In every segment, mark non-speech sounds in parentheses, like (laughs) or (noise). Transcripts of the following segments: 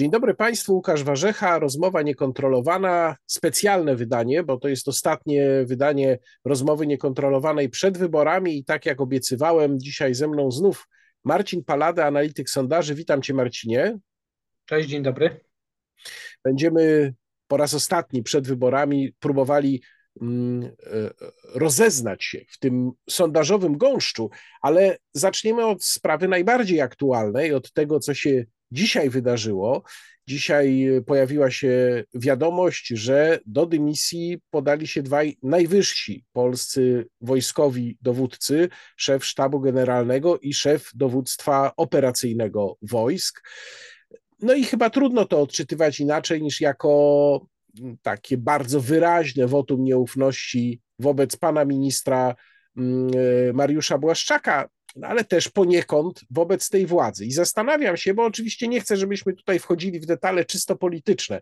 Dzień dobry Państwu, Łukasz Warzecha, rozmowa niekontrolowana, specjalne wydanie, bo to jest ostatnie wydanie rozmowy niekontrolowanej przed wyborami i tak jak obiecywałem, dzisiaj ze mną znów Marcin Palada, analityk sondaży. Witam Cię Marcinie. Cześć, dzień dobry. Będziemy po raz ostatni przed wyborami próbowali mm, e, rozeznać się w tym sondażowym gąszczu, ale zaczniemy od sprawy najbardziej aktualnej, od tego, co się dzisiaj wydarzyło. Dzisiaj pojawiła się wiadomość, że do dymisji podali się dwaj najwyżsi polscy wojskowi dowódcy, szef sztabu generalnego i szef dowództwa operacyjnego wojsk. No i chyba trudno to odczytywać inaczej niż jako takie bardzo wyraźne wotum nieufności wobec pana ministra mm, Mariusza Błaszczaka, no ale też poniekąd wobec tej władzy. I zastanawiam się, bo oczywiście nie chcę, żebyśmy tutaj wchodzili w detale czysto polityczne.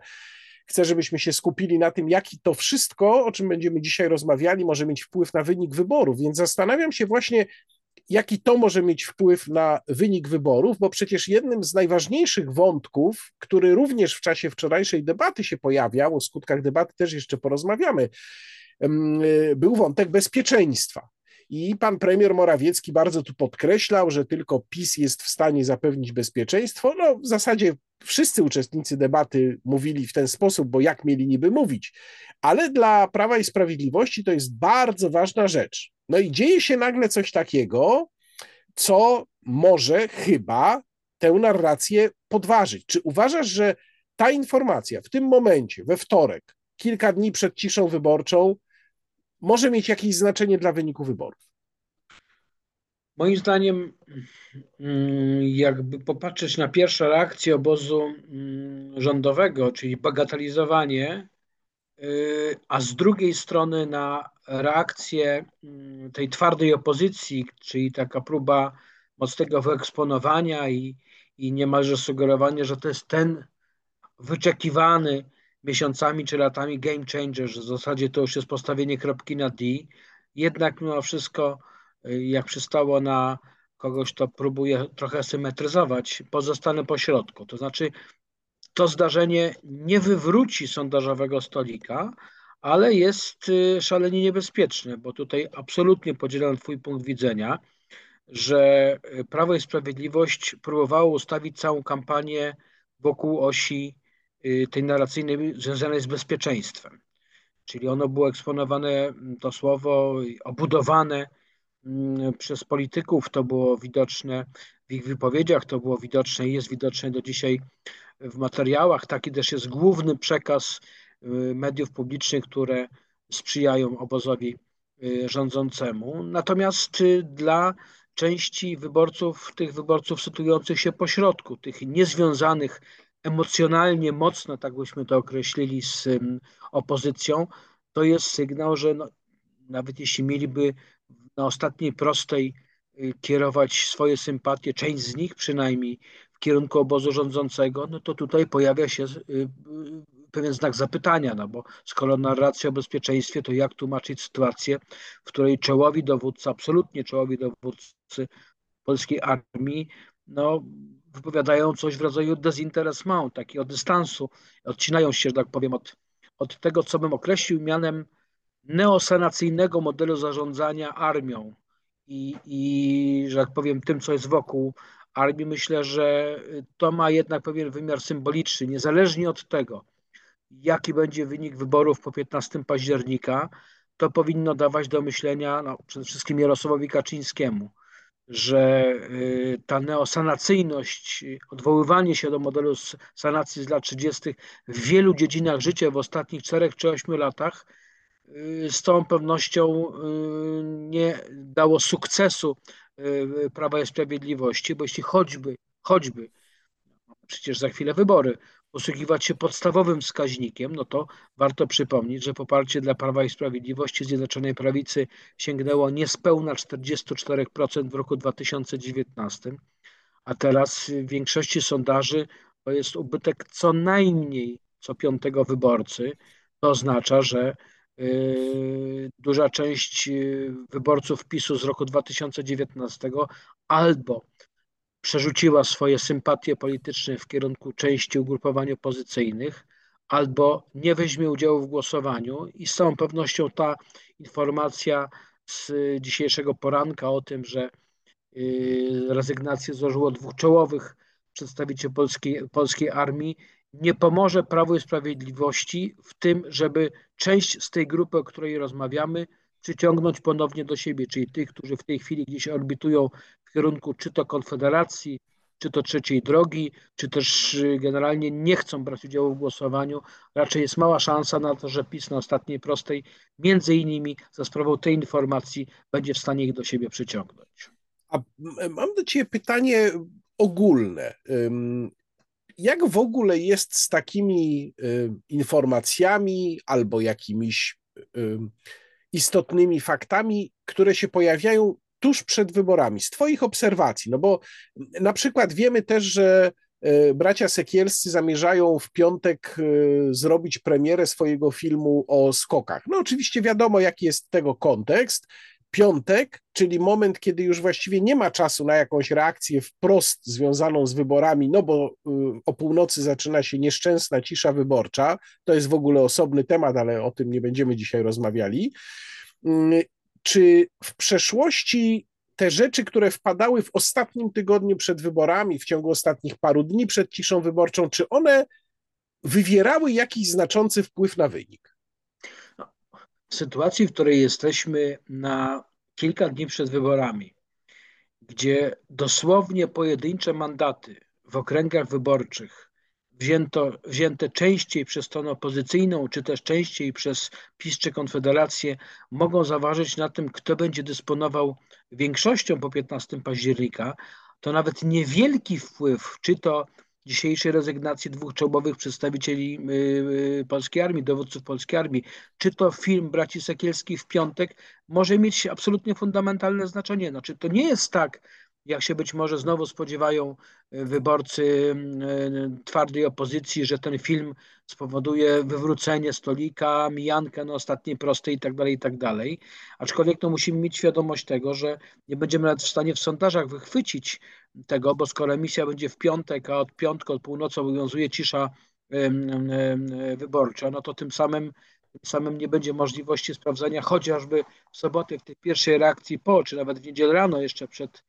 Chcę, żebyśmy się skupili na tym, jaki to wszystko, o czym będziemy dzisiaj rozmawiali, może mieć wpływ na wynik wyborów. Więc zastanawiam się właśnie, jaki to może mieć wpływ na wynik wyborów, bo przecież jednym z najważniejszych wątków, który również w czasie wczorajszej debaty się pojawiał, o skutkach debaty też jeszcze porozmawiamy, był wątek bezpieczeństwa. I pan premier Morawiecki bardzo tu podkreślał, że tylko PiS jest w stanie zapewnić bezpieczeństwo. No, w zasadzie wszyscy uczestnicy debaty mówili w ten sposób, bo jak mieli niby mówić. Ale dla Prawa i Sprawiedliwości to jest bardzo ważna rzecz. No i dzieje się nagle coś takiego, co może chyba tę narrację podważyć. Czy uważasz, że ta informacja w tym momencie, we wtorek, kilka dni przed ciszą wyborczą, może mieć jakieś znaczenie dla wyniku wyborów? Moim zdaniem, mm, jakby popatrzeć na pierwsze reakcje obozu mm, rządowego, czyli bagatelizowanie, y, a z drugiej strony na reakcję mm, tej twardej opozycji, czyli taka próba mocnego wyeksponowania i, i niemalże sugerowania, że to jest ten wyczekiwany miesiącami czy latami game changer, że w zasadzie to już jest postawienie kropki na D. Jednak mimo wszystko, y, jak przystało na kogoś, kto próbuje trochę symetryzować, pozostanę po środku. To znaczy, to zdarzenie nie wywróci sondażowego stolika, ale jest y, szalenie niebezpieczne, bo tutaj absolutnie podzielam Twój punkt widzenia, że y, Prawo i Sprawiedliwość próbowało ustawić całą kampanię wokół osi tej narracyjnej związanej z bezpieczeństwem. Czyli ono było eksponowane, mm, to słowo, obudowane mm, przez polityków, to było widoczne w ich wypowiedziach, to było widoczne i jest widoczne do dzisiaj w materiałach. Taki też jest główny przekaz y, mediów publicznych, które sprzyjają obozowi y, rządzącemu. Natomiast dla części wyborców, tych wyborców sytuujących się pośrodku, tych niezwiązanych emocjonalnie mocno, tak byśmy to określili, z opozycją, to jest sygnał, że no, nawet jeśli mieliby na ostatniej prostej y, kierować swoje sympatie, część z nich przynajmniej w kierunku obozu rządzącego, no to tutaj pojawia się y, y, pewien znak zapytania, no bo skoro narracja o bezpieczeństwie, to jak tłumaczyć sytuację, w której czołowi dowódcy, absolutnie czołowi dowódcy polskiej armii, no wypowiadają coś w rodzaju dezinteresment, takiego dystansu, odcinają się, że tak powiem, od, od tego, co bym określił mianem neosanacyjnego modelu zarządzania armią i, i, że tak powiem, tym, co jest wokół armii. Myślę, że to ma jednak pewien wymiar symboliczny, niezależnie od tego, jaki będzie wynik wyborów po 15 października, to powinno dawać do myślenia no, przede wszystkim Jarosławowi Kaczyńskiemu, że y, ta neosanacyjność, odwoływanie się do modelu sanacji z lat 30. w wielu dziedzinach życia w ostatnich 4 czy 8 latach y, z całą pewnością y, nie dało sukcesu Prawa i Sprawiedliwości, bo jeśli choćby, choćby, przecież za chwilę wybory, posługiwać się podstawowym wskaźnikiem, no to warto przypomnieć, że poparcie dla Prawa i Sprawiedliwości Zjednoczonej Prawicy sięgnęło niespełna 44% w roku 2019, a teraz w większości sondaży to jest ubytek co najmniej co piątego wyborcy. To oznacza, że yy, duża część yy, wyborców PiSu z roku 2019 albo przerzuciła swoje sympatie polityczne w kierunku części ugrupowań opozycyjnych, albo nie weźmie udziału w głosowaniu i z całą pewnością ta informacja z dzisiejszego poranka o tym, że y, rezygnację złożyło dwóch czołowych przedstawicieli polskiej, polskiej armii, nie pomoże Prawu i Sprawiedliwości w tym, żeby część z tej grupy, o której rozmawiamy, przyciągnąć ponownie do siebie, czyli tych, którzy w tej chwili gdzieś orbitują w kierunku czy to Konfederacji, czy to trzeciej drogi, czy też y, generalnie nie chcą brać udziału w głosowaniu. Raczej jest mała szansa na to, że PiS na ostatniej prostej, między innymi za sprawą tej informacji, będzie w stanie ich do siebie przyciągnąć. A mam do Ciebie pytanie ogólne. Jak w ogóle jest z takimi informacjami albo jakimiś istotnymi faktami, które się pojawiają tuż przed wyborami, z Twoich obserwacji? No bo na przykład wiemy też, że e, bracia Sekielscy zamierzają w piątek e, zrobić premierę swojego filmu o skokach. No oczywiście wiadomo, jaki jest tego kontekst. Piątek, czyli moment, kiedy już właściwie nie ma czasu na jakąś reakcję wprost związaną z wyborami, no bo e, o północy zaczyna się nieszczęsna cisza wyborcza. To jest w ogóle osobny temat, ale o tym nie będziemy dzisiaj rozmawiali. Czy w przeszłości te rzeczy, które wpadały w ostatnim tygodniu przed wyborami, w ciągu ostatnich paru dni przed ciszą wyborczą, czy one wywierały jakiś znaczący wpływ na wynik? W sytuacji, w której jesteśmy na kilka dni przed wyborami, gdzie dosłownie pojedyncze mandaty w okręgach wyborczych wzięto, wzięte częściej przez stronę opozycyjną, czy też częściej przez PiS czy Konfederację, mogą zaważyć na tym, kto będzie dysponował większością po 15 października, to nawet niewielki wpływ, czy to dzisiejszej rezygnacji dwóch czołowych przedstawicieli y, y, polskiej armii, dowódców polskiej armii, czy to film braci Sekielskich w piątek, może mieć absolutnie fundamentalne znaczenie. Znaczy, to nie jest tak, jak się być może znowu spodziewają e, wyborcy e, twardej opozycji, że ten film spowoduje wywrócenie stolika, mijankę na ostatniej prostej i tak dalej, i tak. Aczkolwiek no, musimy mieć świadomość tego, że nie będziemy nawet w stanie w sondażach wychwycić tego, bo skoro emisja będzie w piątek, a od piątku, od północy obowiązuje cisza wyborcza, no to tym samym samym nie będzie możliwości sprawdzenia chociażby w sobotę w tej pierwszej reakcji po, czy nawet w niedzielę rano jeszcze przed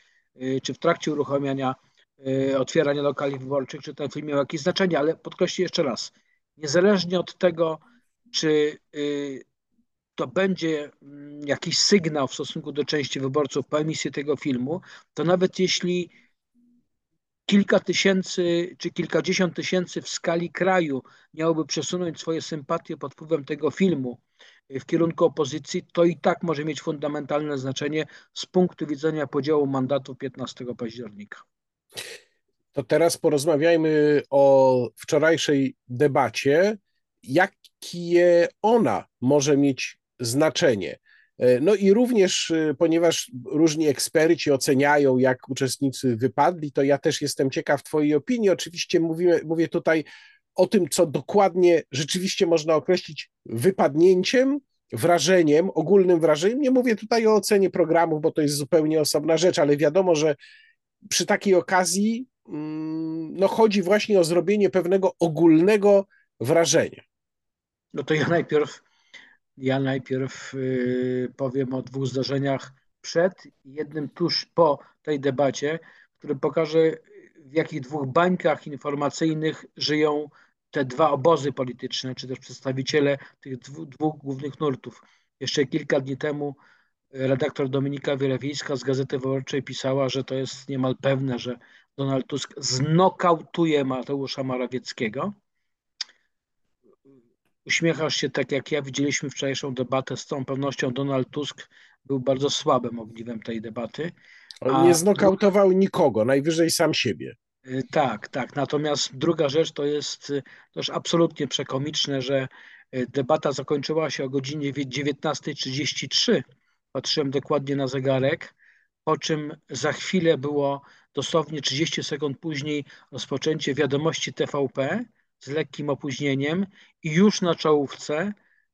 czy w trakcie uruchamiania, y, otwierania lokali wyborczych, czy ten film miał jakieś znaczenie, ale podkreślę jeszcze raz, niezależnie od tego, czy y, to będzie mm, jakiś sygnał w stosunku do części wyborców po emisji tego filmu, to nawet jeśli kilka tysięcy czy kilkadziesiąt tysięcy w skali kraju miałoby przesunąć swoje sympatie pod wpływem tego filmu w kierunku opozycji, to i tak może mieć fundamentalne znaczenie z punktu widzenia podziału mandatu 15 października. To teraz porozmawiajmy o wczorajszej debacie. Jakie ona może mieć znaczenie? No i również, ponieważ różni eksperci oceniają, jak uczestnicy wypadli, to ja też jestem ciekaw Twojej opinii. Oczywiście mówię, mówię tutaj o tym, co dokładnie rzeczywiście można określić wypadnięciem, wrażeniem, ogólnym wrażeniem. Nie mówię tutaj o ocenie programów, bo to jest zupełnie osobna rzecz, ale wiadomo, że przy takiej okazji mm, no, chodzi właśnie o zrobienie pewnego ogólnego wrażenia. No to ja najpierw, ja najpierw yy, powiem o dwóch zdarzeniach przed i jednym tuż po tej debacie, który pokaże, w jakich dwóch bańkach informacyjnych żyją te dwa obozy polityczne, czy też przedstawiciele tych dwóch, głównych nurtów. Jeszcze kilka dni temu redaktor Dominika Wielewiejska z Gazety Wyborczej pisała, że to jest niemal pewne, że Donald Tusk znokautuje Mateusza Morawieckiego. Uśmiechasz się tak jak ja, widzieliśmy wczorajszą debatę, z całą pewnością Donald Tusk był bardzo słabym ogniwem tej debaty. On nie znokautował nikogo, najwyżej sam siebie. Y, tak, tak. Natomiast druga rzecz to jest y, też absolutnie przekomiczne, że y, debata zakończyła się o godzinie 19.33. Patrzyłem dokładnie na zegarek, po czym za chwilę było dosłownie 30 sekund później rozpoczęcie wiadomości TVP z lekkim opóźnieniem i już na czołówce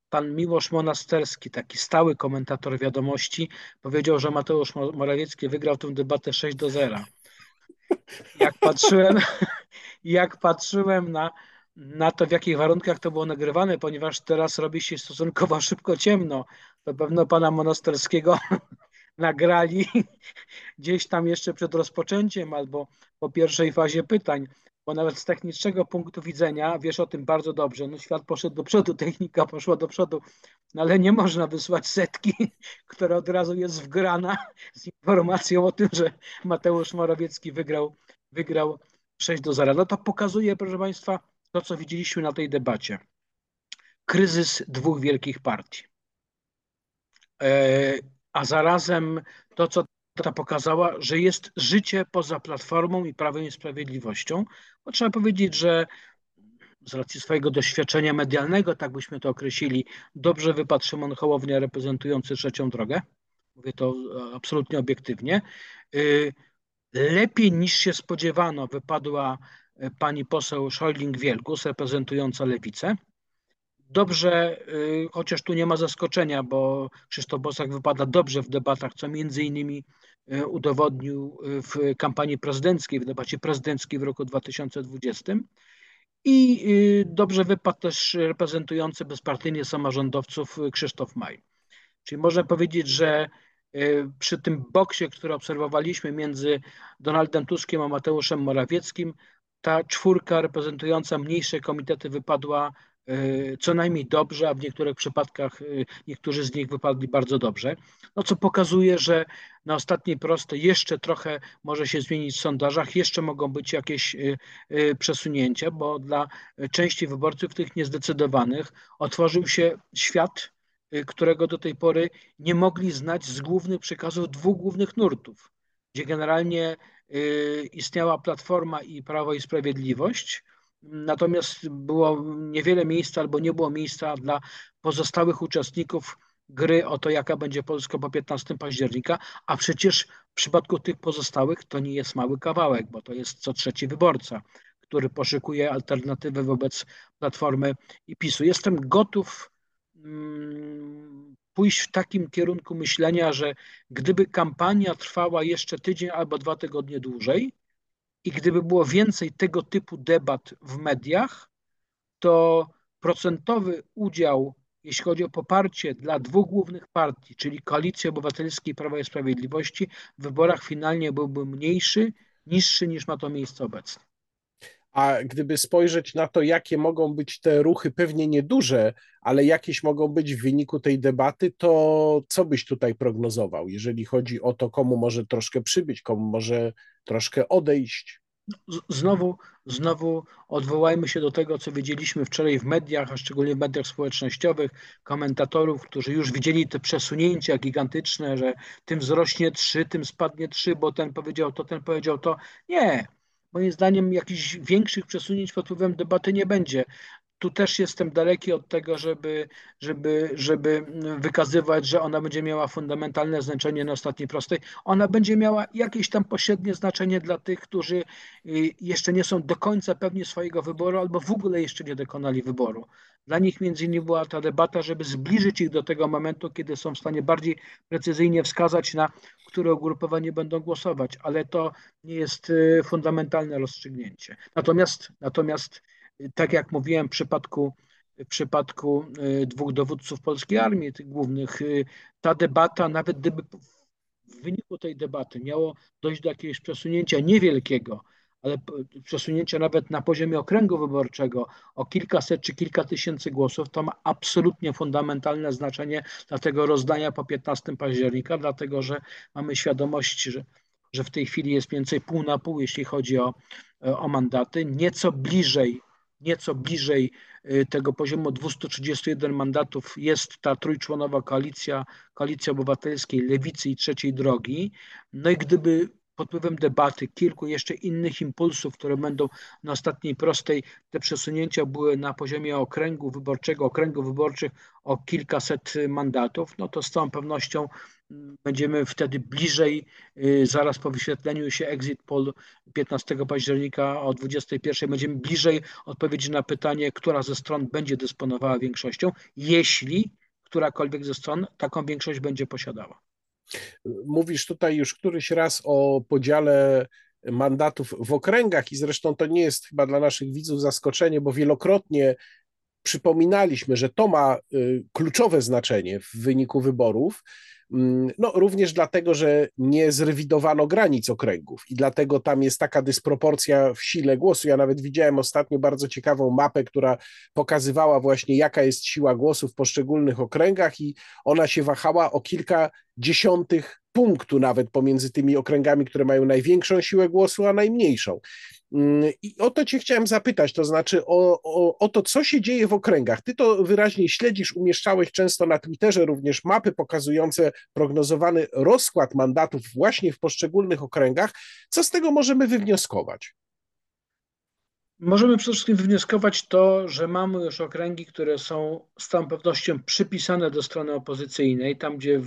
pan Miłosz Monasterski, taki stały komentator wiadomości, powiedział, że Mateusz Morawiecki wygrał tę debatę 6 do 0. jak patrzyłem, (laughs) jak patrzyłem na, na to, w jakich warunkach to było nagrywane, ponieważ teraz robi się stosunkowo (laughs) szybko ciemno, to pewno pana Monasterskiego (laughs) nagrali gdzieś tam jeszcze przed rozpoczęciem albo po pierwszej fazie pytań, bo nawet z technicznego punktu widzenia wiesz o tym bardzo dobrze. No świat poszedł do przodu, (laughs) technika poszła do przodu, no ale nie można wysłać setki, (laughs) która od razu jest wgrana z informacją o tym, że Mateusz Morawiecki wygrał, wygrał 6 do 0. No to pokazuje, proszę Państwa, to, co widzieliśmy na tej debacie. Kryzys dwóch wielkich partii. E, a zarazem to, co ta pokazała, że jest życie poza Platformą i Prawem i Sprawiedliwością, bo trzeba powiedzieć, że z racji swojego doświadczenia medialnego, tak byśmy to określili, dobrze wypadł Szymon Hołownia reprezentujący trzecią drogę. Mówię to absolutnie obiektywnie. Y, lepiej niż się spodziewano wypadła pani poseł Szojling-Wielgus reprezentująca Lewicę. Dobrze, y, chociaż tu nie ma zaskoczenia, bo Krzysztof Bosak wypada dobrze w debatach, co między innymi y, udowodnił y, w kampanii prezydenckiej, w debacie prezydenckiej w roku 2020. I dobrze wypadł też reprezentujący bezpartyjnie samorządowców Krzysztof Maj. Czyli można powiedzieć, że przy tym boksie, który obserwowaliśmy między Donaldem Tuskiem a Mateuszem Morawieckim, ta czwórka reprezentująca mniejsze komitety wypadła co najmniej dobrze, a w niektórych przypadkach e, niektórzy z nich wypadli bardzo dobrze. No co pokazuje, że na ostatniej prostej jeszcze trochę może się zmienić w sondażach, jeszcze mogą być jakieś e, przesunięcia, bo dla części wyborców, tych niezdecydowanych, otworzył się świat, którego do tej pory nie mogli znać z głównych przekazów dwóch głównych nurtów, gdzie generalnie istniała Platforma i Prawo i Sprawiedliwość, Natomiast było niewiele miejsca albo nie było miejsca dla pozostałych uczestników gry o to, jaka będzie Polska po 15 października, a przecież w przypadku tych pozostałych to nie jest mały kawałek, bo to jest co trzeci wyborca, który poszukuje alternatywy wobec Platformy i PiSu. Jestem gotów mm, pójść w takim kierunku myślenia, że gdyby kampania trwała jeszcze tydzień albo dwa tygodnie dłużej, i gdyby było więcej tego typu debat w mediach, to procentowy udział, jeśli chodzi o poparcie dla dwóch głównych partii, czyli Koalicji Obywatelskiej i Prawa i Sprawiedliwości, w wyborach finalnie byłby mniejszy, niższy niż ma to miejsce obecnie. A gdyby spojrzeć na to, jakie mogą być te ruchy, pewnie nieduże, ale jakieś mogą być w wyniku tej debaty, to co byś tutaj prognozował, jeżeli chodzi o to, komu może troszkę przybyć, komu może troszkę odejść? Znowu, znowu odwołajmy się do tego, co widzieliśmy wczoraj w mediach, a szczególnie w mediach społecznościowych, komentatorów, którzy już widzieli te przesunięcia gigantyczne, że tym wzrośnie 3, tym spadnie 3, bo ten powiedział to, ten powiedział to. Nie, Moim zdaniem jakichś większych przesunięć pod wpływem debaty nie będzie. Tu też jestem daleki od tego, żeby, żeby, żeby wykazywać, że ona będzie miała fundamentalne znaczenie na ostatniej prostej. Ona będzie miała jakieś tam pośrednie znaczenie dla tych, którzy y, jeszcze nie są do końca pewni swojego wyboru albo w ogóle jeszcze nie dokonali wyboru. Dla nich między innymi była ta debata, żeby zbliżyć ich do tego momentu, kiedy są w stanie bardziej precyzyjnie wskazać, na które ugrupowanie będą głosować, ale to nie jest y, fundamentalne rozstrzygnięcie. Natomiast, natomiast tak jak mówiłem w przypadku, w przypadku y, dwóch dowódców polskiej armii, tych głównych, ta debata, nawet gdyby w wyniku tej debaty miało dojść do jakiegoś przesunięcia niewielkiego, ale przesunięcie nawet na poziomie okręgu wyborczego o kilkaset czy kilka tysięcy głosów, to ma absolutnie fundamentalne znaczenie dla tego rozdania po 15 października, dlatego że mamy świadomość, że, że w tej chwili jest więcej pół na pół, jeśli chodzi o, o mandaty. Nieco bliżej nieco bliżej y, tego poziomu 231 mandatów jest ta trójczłonowa koalicja, koalicja obywatelskiej, lewicy i trzeciej drogi. No i gdyby pod wpływem debaty, kilku jeszcze innych impulsów, które będą na ostatniej prostej, te przesunięcia były na poziomie okręgu wyborczego, okręgu wyborczych o kilkaset mandatów, no to z całą pewnością będziemy wtedy bliżej, y, zaraz po wyświetleniu się exit poll 15 października o 21 będziemy bliżej odpowiedzi na pytanie, która ze stron będzie dysponowała większością, jeśli którakolwiek ze stron taką większość będzie posiadała. Mówisz tutaj już któryś raz o podziale mandatów w okręgach i zresztą to nie jest chyba dla naszych widzów zaskoczenie, bo wielokrotnie przypominaliśmy, że to ma y, kluczowe znaczenie w wyniku wyborów. Mm, no, również dlatego, że nie zrewidowano granic okręgów i dlatego tam jest taka dysproporcja w sile głosu. Ja nawet widziałem ostatnio bardzo ciekawą mapę, która pokazywała właśnie, jaka jest siła głosu w poszczególnych okręgach, i ona się wahała o kilka dziesiątych punktu nawet pomiędzy tymi okręgami, które mają największą siłę głosu, a najmniejszą. Mm, I o to Cię chciałem zapytać, to znaczy o, o, o, to, co się dzieje w okręgach. Ty to wyraźnie śledzisz, umieszczałeś często na Twitterze również mapy pokazujące prognozowany rozkład mandatów właśnie w poszczególnych okręgach. Co z tego możemy wywnioskować? Możemy przede wszystkim wywnioskować to, że mamy już okręgi, które są z całą pewnością przypisane do strony opozycyjnej, tam gdzie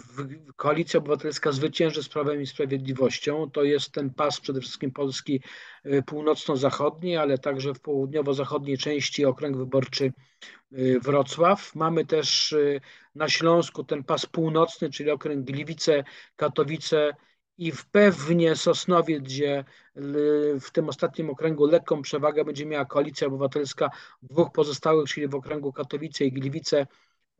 Koalicja Obywatelska zwycięży z Prawem i Sprawiedliwością. To jest ten pas przede wszystkim Polski y, północno-zachodniej, ale także w południowo-zachodniej części okręg wyborczy y, Wrocław. Mamy też y, na Śląsku ten pas północny, czyli okręg Gliwice, Katowice, i w pewnie Sosnowiec, gdzie w tym ostatnim okręgu lekką przewagę będzie miała Koalicja Obywatelska, dwóch pozostałych, czyli w okręgu Katowice i Gliwice,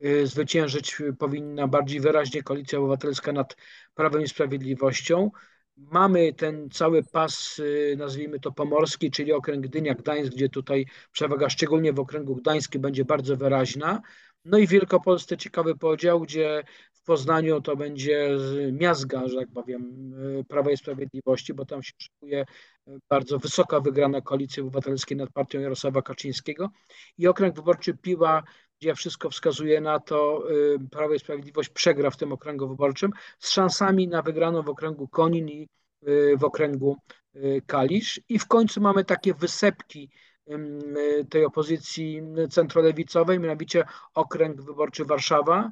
y, zwyciężyć powinna bardziej wyraźnie Koalicja Obywatelska nad Prawem i Sprawiedliwością. Mamy ten cały pas, y, nazwijmy to pomorski, czyli okręg Gdynia-Gdańsk, gdzie tutaj przewaga szczególnie w okręgu gdańskim będzie bardzo wyraźna. No i w Wielkopolsce ciekawy podział, gdzie Poznaniu to będzie miazga, że tak powiem, y, Prawa i Sprawiedliwości, bo tam się szykuje y, bardzo wysoka wygrana Koalicji Obywatelskiej nad partią Jarosława Kaczyńskiego i okręg wyborczy Piła, gdzie wszystko wskazuje na to, y, Prawo i Sprawiedliwość przegra w tym okręgu wyborczym z szansami na wygraną w okręgu Konin i w okręgu Kalisz. I w końcu mamy takie wysepki tej opozycji centrolewicowej, mianowicie okręg wyborczy Warszawa,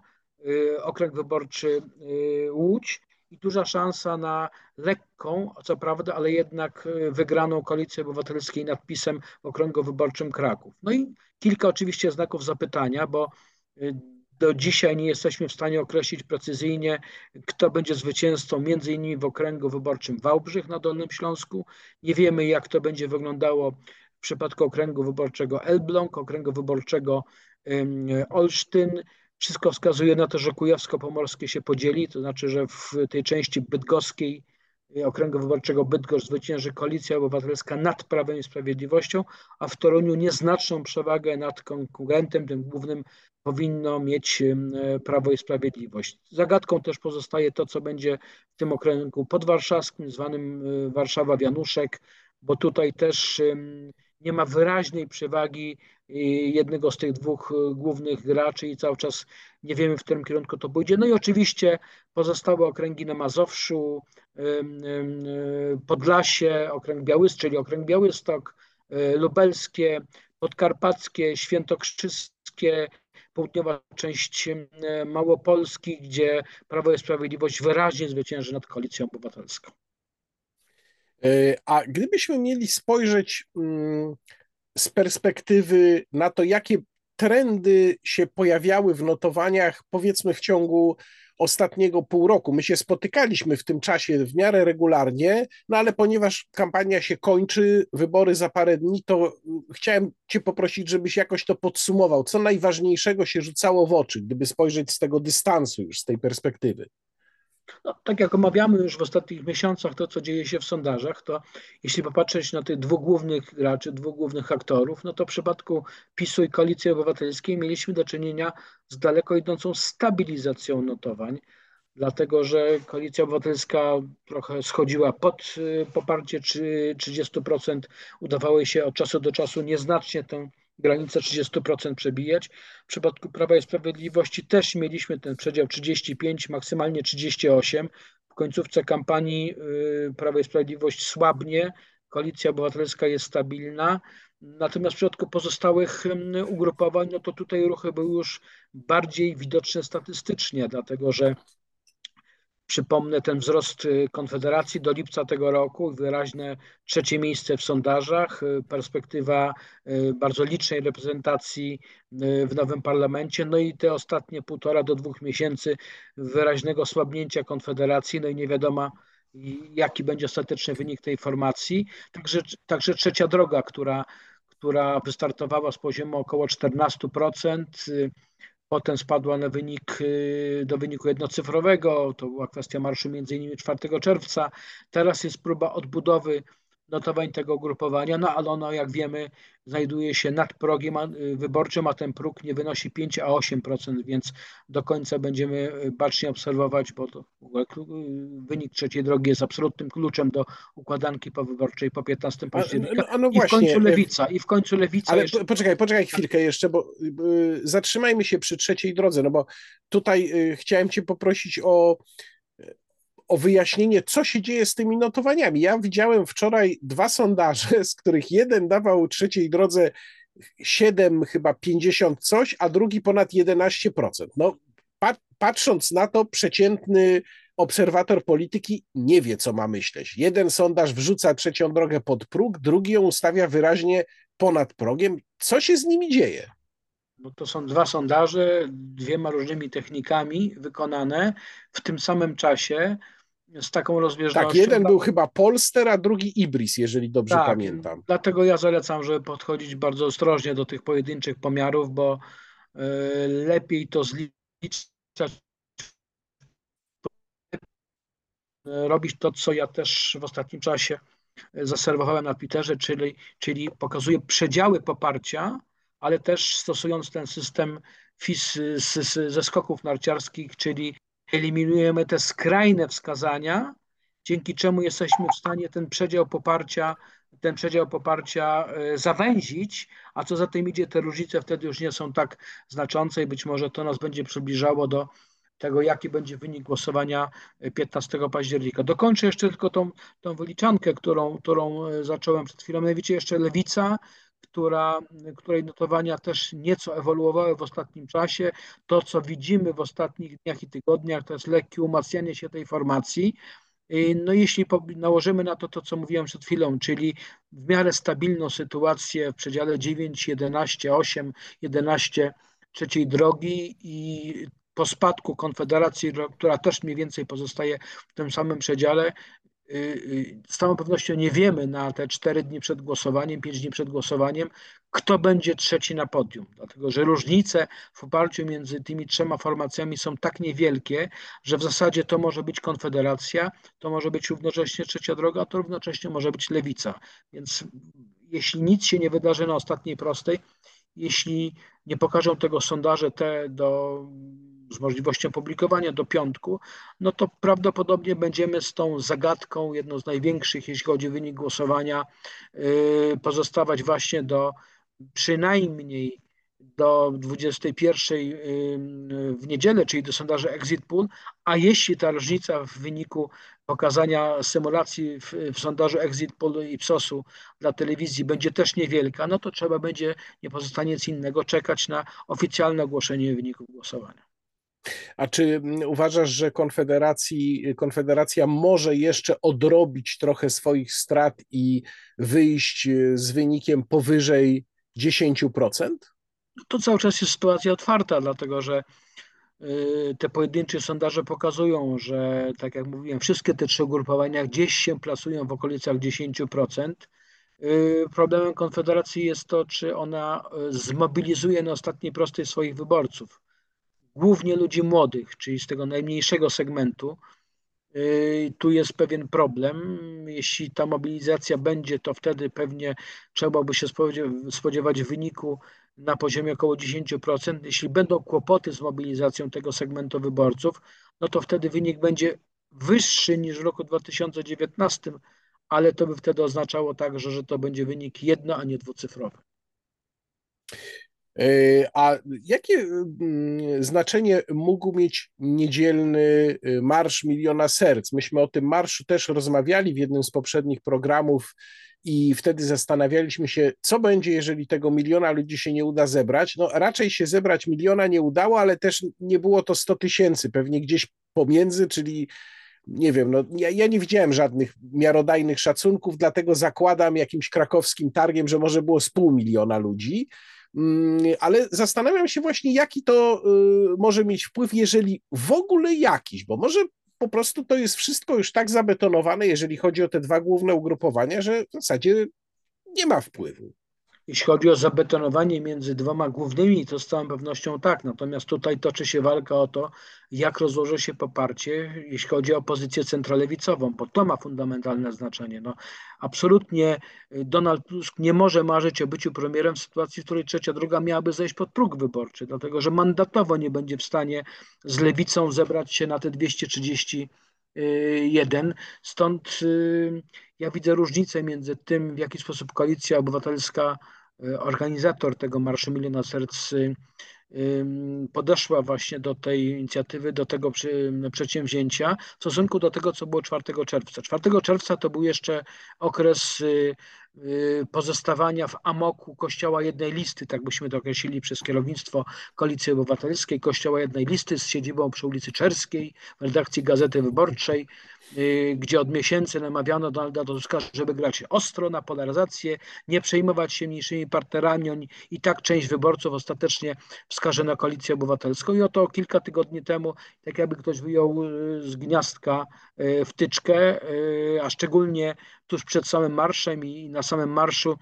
okręg wyborczy y, Łódź i duża szansa na lekką, co prawda, ale jednak y, wygraną koalicji obywatelskiej nadpisem w okręgu wyborczym Kraków. No i kilka oczywiście znaków zapytania, bo do dzisiaj nie jesteśmy w stanie określić precyzyjnie, kto będzie zwycięzcą między innymi w okręgu wyborczym Wałbrzych na Dolnym Śląsku. Nie wiemy, jak to będzie wyglądało w przypadku okręgu wyborczego Elbląg, okręgu wyborczego Olsztyn. Wszystko wskazuje na to, że Kujawsko-Pomorskie się podzieli, to znaczy, że w tej części bydgoskiej y, okręgu wyborczego Bydgoszcz zwycięży Koalicja Obywatelska nad Prawem i Sprawiedliwością, a w Toruniu nieznaczną przewagę nad konkurentem, tym głównym powinno mieć Prawo i Sprawiedliwość. Zagadką też pozostaje to, co będzie w tym okręgu podwarszawskim, zwanym y, Warszawa-Wianuszek, bo tutaj też nie ma wyraźnej przewagi y, jednego z tych dwóch y, głównych graczy i cały czas nie wiemy, w którym kierunku to pójdzie. No i oczywiście pozostałe okręgi na Mazowszu, Podlasie, okręg Białystok, czyli okręg Białystok, y, Lubelskie, Podkarpackie, Świętokrzyskie, południowa część Małopolski, gdzie Prawo i Sprawiedliwość wyraźnie zwycięży nad Koalicją Obywatelską. E, a gdybyśmy mieli spojrzeć mm, z perspektywy na to, jakie trendy się pojawiały w notowaniach, powiedzmy w ciągu ostatniego pół roku. My się spotykaliśmy w tym czasie w miarę regularnie, no ale ponieważ kampania się kończy, wybory za parę dni, to mm, chciałem Cię poprosić, żebyś jakoś to podsumował. Co najważniejszego się rzucało w oczy, gdyby spojrzeć z tego dystansu, już z tej perspektywy? No, tak jak omawiamy już w ostatnich miesiącach to, co dzieje się w sondażach, to jeśli popatrzeć na tych dwóch głównych graczy, dwóch głównych aktorów, no to w przypadku PiSu i Koalicji Obywatelskiej mieliśmy do czynienia z daleko idącą stabilizacją notowań, dlatego że Koalicja Obywatelska trochę schodziła pod y, poparcie 30%, udawało się od czasu do czasu nieznacznie tę granicę 30% przebijać. W przypadku Prawa i Sprawiedliwości też mieliśmy ten przedział 35, maksymalnie 38. W końcówce kampanii y, Prawo i Sprawiedliwość słabnie, Koalicja Obywatelska jest stabilna. Natomiast w przypadku pozostałych ugrupowań, no to tutaj ruchy były już bardziej widoczne statystycznie, dlatego że Przypomnę ten wzrost y, Konfederacji do lipca tego roku, wyraźne trzecie miejsce w sondażach, y, perspektywa y, bardzo licznej reprezentacji w nowym parlamencie, no i te ostatnie półtora do dwóch miesięcy wyraźnego słabnięcia Konfederacji, no i nie wiadomo, jaki będzie ostateczny wynik tej formacji. Także, także trzecia droga, która, która wystartowała z poziomu około 14%, potem spadła na wynik, do wyniku jednocyfrowego, to była kwestia marszu między innymi 4 czerwca. Teraz jest próba odbudowy notowań tego ugrupowania, no ale ono, jak wiemy, znajduje się nad progiem wyborczym, a ten próg nie wynosi 5 a 8%, więc do końca będziemy bacznie obserwować, bo to wynik trzeciej drogi jest absolutnym kluczem do układanki powyborczej po 15 października. A, no, no I w końcu lewica, i w końcu lewica. Ale jeszcze... poczekaj, poczekaj chwilkę jeszcze, bo y, zatrzymajmy się przy trzeciej drodze, no bo tutaj y, chciałem cię poprosić o o wyjaśnienie, co się dzieje z tymi notowaniami. Ja widziałem wczoraj dwa sondaże, (laughs) z których jeden dawał trzeciej drodze 7, chyba 50 coś, a drugi ponad 11%. No, patrząc na to, przeciętny obserwator polityki nie wie, co ma myśleć. Jeden sondaż wrzuca trzecią drogę pod próg, drugi ją ustawia wyraźnie ponad progiem. Co się z nimi dzieje? No to są dwa sondaże, dwiema różnymi technikami wykonane w tym samym czasie z taką rozbieżnością. Tak, jeden był chyba Polster, a drugi Ibris, jeżeli dobrze tak, pamiętam. Dlatego ja zalecam, żeby podchodzić bardzo ostrożnie do tych pojedynczych pomiarów, bo y, lepiej to zliczać. Robić to, co ja też w ostatnim czasie zaserwowałem na Twitterze, czyli, czyli pokazuję przedziały poparcia, ale też stosując ten system FIS ze skoków narciarskich, czyli eliminujemy te skrajne wskazania, dzięki czemu jesteśmy w stanie ten przedział poparcia, ten przedział poparcia e, zawęzić, a co za tym idzie, te różnice wtedy już nie są tak znaczące i być może to nas będzie przybliżało do tego, jaki będzie wynik głosowania 15 e, października. Dokończę jeszcze tylko tą, tą wyliczankę, którą, którą e, zacząłem przed chwilą. Mianowicie jeszcze Lewica która, której notowania też nieco ewoluowały w ostatnim czasie. To, co widzimy w ostatnich dniach i tygodniach, to jest lekkie umacnianie się tej formacji. No jeśli nałożymy na to to, co mówiłem przed chwilą, czyli w miarę stabilną sytuację w przedziale 9, 11, 8, 11 trzeciej drogi i po spadku Konfederacji, która też mniej więcej pozostaje w tym samym przedziale, z całą pewnością nie wiemy na te cztery dni przed głosowaniem, pięć dni przed głosowaniem, kto będzie trzeci na podium, dlatego że różnice w oparciu między tymi trzema formacjami są tak niewielkie, że w zasadzie to może być Konfederacja, to może być równocześnie Trzecia Droga, a to równocześnie może być Lewica. Więc jeśli nic się nie wydarzy na ostatniej prostej, jeśli nie pokażą tego sondaże te do z możliwością publikowania do piątku, no to prawdopodobnie będziemy z tą zagadką, jedną z największych, jeśli chodzi o wynik głosowania, yy, pozostawać właśnie do przynajmniej do 21 yy, w niedzielę, czyli do sondaży Exit Pool, a jeśli ta różnica w wyniku pokazania symulacji w, w sondażu Exit Poll Ipsosu dla telewizji będzie też niewielka, no to trzeba będzie, nie pozostanie nic innego, czekać na oficjalne ogłoszenie wyników głosowania. A czy uważasz, że Konfederacji, Konfederacja może jeszcze odrobić trochę swoich strat i wyjść z wynikiem powyżej 10%? No to cały czas jest sytuacja otwarta, dlatego że y, te pojedyncze sondaże pokazują, że tak jak mówiłem, wszystkie te trzy ugrupowania gdzieś się plasują w okolicach 10%. Y, problemem Konfederacji jest to, czy ona y, zmobilizuje na ostatniej prostej swoich wyborców głównie ludzi młodych, czyli z tego najmniejszego segmentu. Y, tu jest pewien problem. Jeśli ta mobilizacja będzie, to wtedy pewnie trzeba by się spodziewać wyniku na poziomie około 10%. Jeśli będą kłopoty z mobilizacją tego segmentu wyborców, no to wtedy wynik będzie wyższy niż w roku 2019, ale to by wtedy oznaczało także, że to będzie wynik jedno, a nie dwucyfrowy. A jakie mm, znaczenie mógł mieć niedzielny y, Marsz Miliona Serc? Myśmy o tym marszu też rozmawiali w jednym z poprzednich programów i wtedy zastanawialiśmy się, co będzie, jeżeli tego miliona ludzi się nie uda zebrać. No raczej się zebrać miliona nie udało, ale też nie było to 100 tysięcy, pewnie gdzieś pomiędzy, czyli nie wiem, no, ja, ja, nie widziałem żadnych miarodajnych szacunków, dlatego zakładam jakimś krakowskim targiem, że może było z pół miliona ludzi. Mm, ale zastanawiam się właśnie, jaki to y, może mieć wpływ, jeżeli w ogóle jakiś, bo może po prostu to jest wszystko już tak zabetonowane, jeżeli chodzi o te dwa główne ugrupowania, że w zasadzie nie ma wpływu. Jeśli chodzi o zabetonowanie między dwoma głównymi, to z całą pewnością tak. Natomiast tutaj toczy się walka o to, jak rozłoży się poparcie, jeśli chodzi o pozycję centrolewicową, bo to ma fundamentalne znaczenie. No, absolutnie y, Donald Tusk nie może marzyć o byciu premierem w sytuacji, w której trzecia droga miałaby zejść pod próg wyborczy, dlatego że mandatowo nie będzie w stanie z lewicą zebrać się na te 230 jeden. Stąd y, ja widzę różnicę między tym, w jaki sposób Koalicja Obywatelska, y, organizator tego Marszu Miliona Serc, y, podeszła właśnie do tej inicjatywy, do tego przedsięwzięcia w stosunku do tego, co było 4 czerwca. 4 czerwca to był jeszcze okres Y, pozostawania w amoku Kościoła jednej listy, tak byśmy to określili przez kierownictwo Koalicji Obywatelskiej, Kościoła jednej listy z siedzibą przy ulicy Czerskiej, w redakcji Gazety Wyborczej, y, gdzie od miesięcy namawiano Donalda Tuska, żeby grać ostro na polaryzację, nie przejmować się mniejszymi partnerami i tak część wyborców ostatecznie wskaże na Koalicję Obywatelską. I oto kilka tygodni temu, tak jakby ktoś wyjął y, z gniazdka wtyczkę, a szczególnie tuż przed samym marszem i na samym marszu